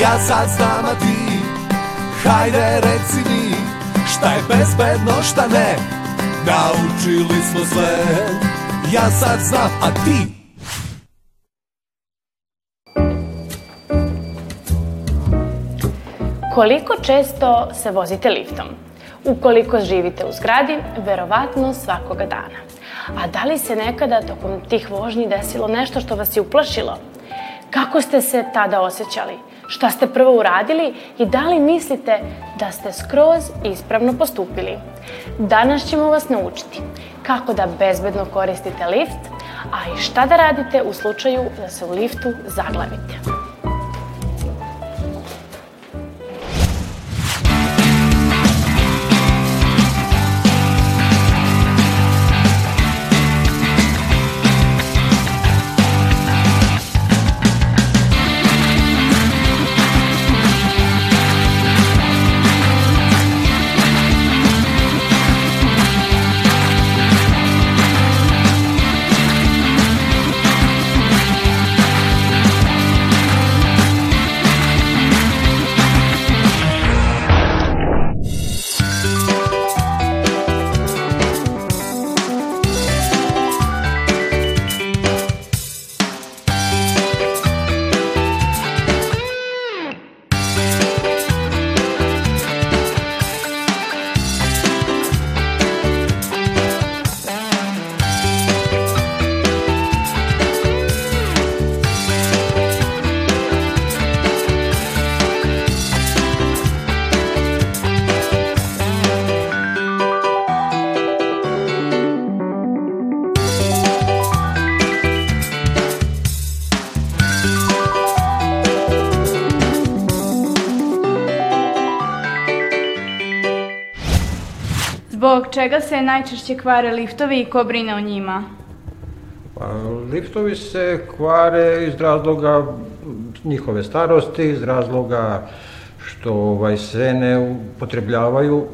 Ja sad znam a ti Hajde reci mi Šta je bezbedno šta ne Naučili smo sve Ja sad znam a ti Koliko često se vozite liftom? Ukoliko živite u zgradi, verovatno svakoga dana. A da li se nekada tokom tih vožnji desilo nešto što vas je uplašilo? Kako ste se tada osjećali? Šta ste prvo uradili i da li mislite da ste skroz ispravno postupili? Danas ćemo vas naučiti kako da bezbedno koristite lift, a i šta da radite u slučaju da se u liftu zaglavite. Zbog čega se najčešće kvare liftovi i ko brine o njima? Pa, liftovi se kvare iz razloga njihove starosti, iz razloga što ovaj, se ne upotrebljavaju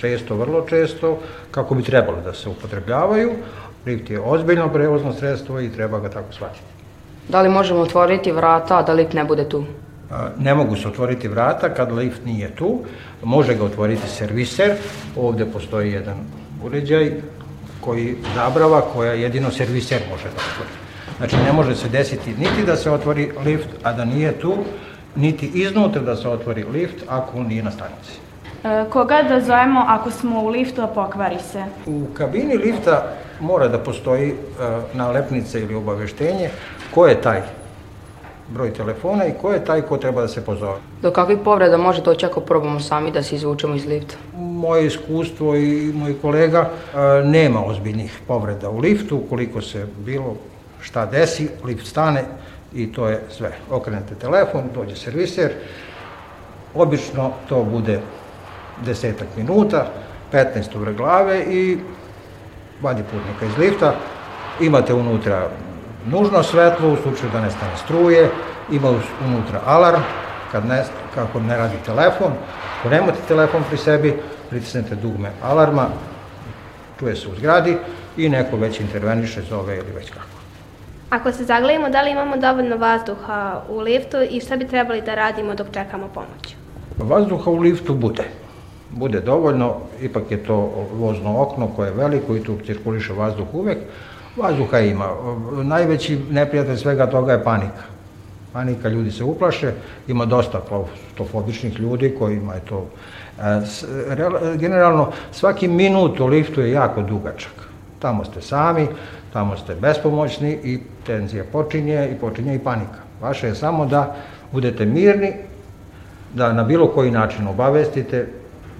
često, vrlo često, kako bi trebalo da se upotrebljavaju. Lift je ozbiljno prevozno sredstvo i treba ga tako shvatiti. Da li možemo otvoriti vrata, a da lift ne bude tu? Ne mogu se otvoriti vrata kad lift nije tu, može ga otvoriti serviser, ovde postoji jedan uređaj koji zabrava koja jedino serviser može da otvori. Znači ne može se desiti niti da se otvori lift, a da nije tu, niti iznutra da se otvori lift ako on nije na stanici. E, koga da zovemo ako smo u liftu, a pokvari se? U kabini lifta mora da postoji e, nalepnica ili obaveštenje ko je taj broj telefona i ko je taj ko treba da se pozove. Do kakvih povreda može doći ako probamo sami da se izvučemo iz lifta? Moje iskustvo i moj kolega e, nema ozbiljnih povreda u liftu, ukoliko se bilo šta desi, lift stane i to je sve. Okrenete telefon, dođe serviser, obično to bude desetak minuta, 15 uvre glave i vadi putnika iz lifta, imate unutra nužno svetlo u slučaju da nestane struje, ima unutra alarm, kad ne, kako ne radi telefon, ako nemate telefon pri sebi, pritisnete dugme alarma, čuje se u zgradi i neko već interveniše, zove ili već kako. Ako se zaglavimo, da li imamo dovoljno vazduha u liftu i šta bi trebali da radimo dok čekamo pomoć? Vazduha u liftu bude. Bude dovoljno, ipak je to vozno okno koje je veliko i tu cirkuliše vazduh uvek, Vazduha ima. Najveći neprijatelj svega toga je panika. Panika, ljudi se uplaše, ima dosta klaustrofobičnih ljudi kojima je to... E, generalno, svaki minut u liftu je jako dugačak. Tamo ste sami, tamo ste bespomoćni i tenzija počinje i počinje i panika. Vaše je samo da budete mirni, da na bilo koji način obavestite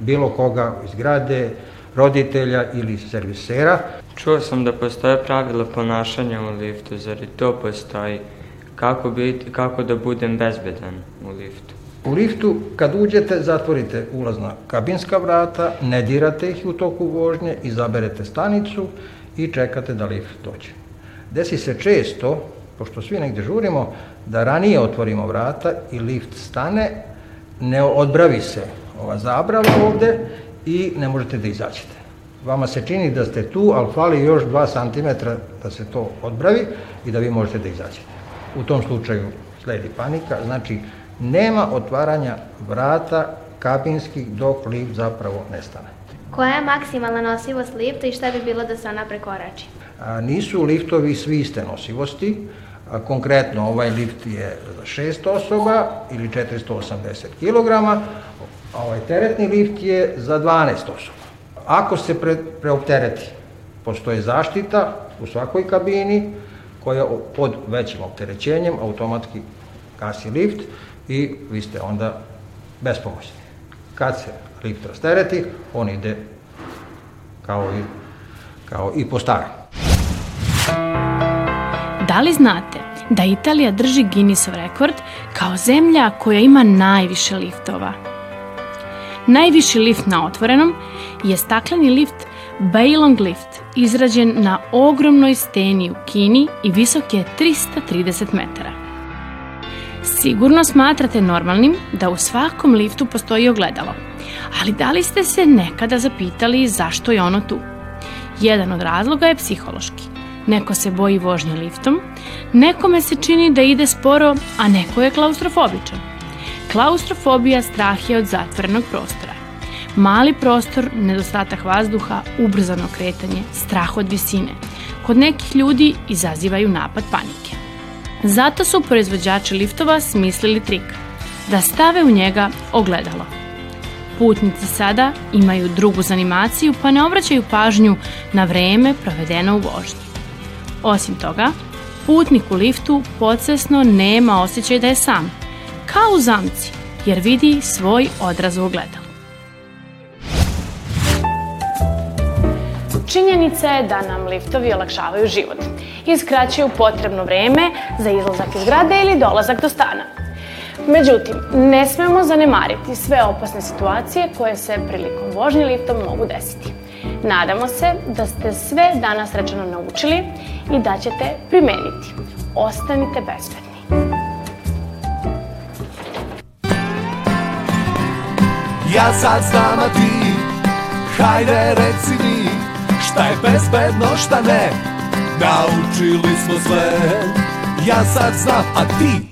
bilo koga iz grade, roditelja ili servisera. Čuo sam da postoje pravila ponašanja u liftu, zar i to postoji? Kako, biti, kako da budem bezbedan u liftu? U liftu, kad uđete, zatvorite ulazna kabinska vrata, ne dirate ih u toku vožnje, izaberete stanicu i čekate da lift dođe. Desi se često, pošto svi negde žurimo, da ranije otvorimo vrata i lift stane, ne odbravi se ova zabrava ovde i ne možete da izađete. Vama se čini da ste tu, ali fali još 2 cm da se to odbravi i da vi možete da izađete. U tom slučaju sledi panika, znači nema otvaranja vrata kabinskih dok lift zapravo nestane. Koja je maksimalna nosivost lifta i šta bi bilo da se ona prekorači? A, nisu liftovi svi iste nosivosti, a, konkretno ovaj lift je za 6 osoba ili 480 kg, a ovaj teretni lift je za 12 osoba. Ako se pre, preoptereti, postoje zaštita u svakoj kabini koja pod većim opterećenjem automatski gasi lift i vi ste onda bespomoćni. Kad se lift rastereti, on ide kao i, kao i po starom. Da li znate da Italija drži Guinnessov rekord kao zemlja koja ima najviše liftova? Najviši lift na otvorenom je stakleni lift Bailong Lift, izrađen na ogromnoj steni u Kini i visok je 330 metara. Sigurno smatrate normalnim da u svakom liftu postoji ogledalo, ali da li ste se nekada zapitali zašto je ono tu? Jedan od razloga je psihološki. Neko se boji vožnje liftom, nekome se čini da ide sporo, a neko je klaustrofobičan. Klaustrofobija strah je od zatvorenog prostora. Mali prostor, nedostatak vazduha, ubrzano kretanje, strah od visine. Kod nekih ljudi izazivaju napad panike. Zato su proizvođači liftova smislili trik da stave u njega ogledalo. Putnici sada imaju drugu zanimaciju pa ne obraćaju pažnju na vreme provedeno u vožnji. Osim toga, putnik u liftu podsvesno nema osjećaj da je sam, kao u zamci, jer vidi svoj odraz u ogledalu. Činjenica je da nam liftovi olakšavaju život i skraćuju potrebno vreme za izlazak iz grada ili dolazak do stana. Međutim, ne smemo zanemariti sve opasne situacije koje se prilikom vožnje liftom mogu desiti. Nadamo se da ste sve danas rečeno naučili i da ćete primeniti. Ostanite bezbedni. Ja sad znam, a ti Hajde reci mi Šta je bezbedno, šta ne. Naučili smo sve. Ja sad znam, a ti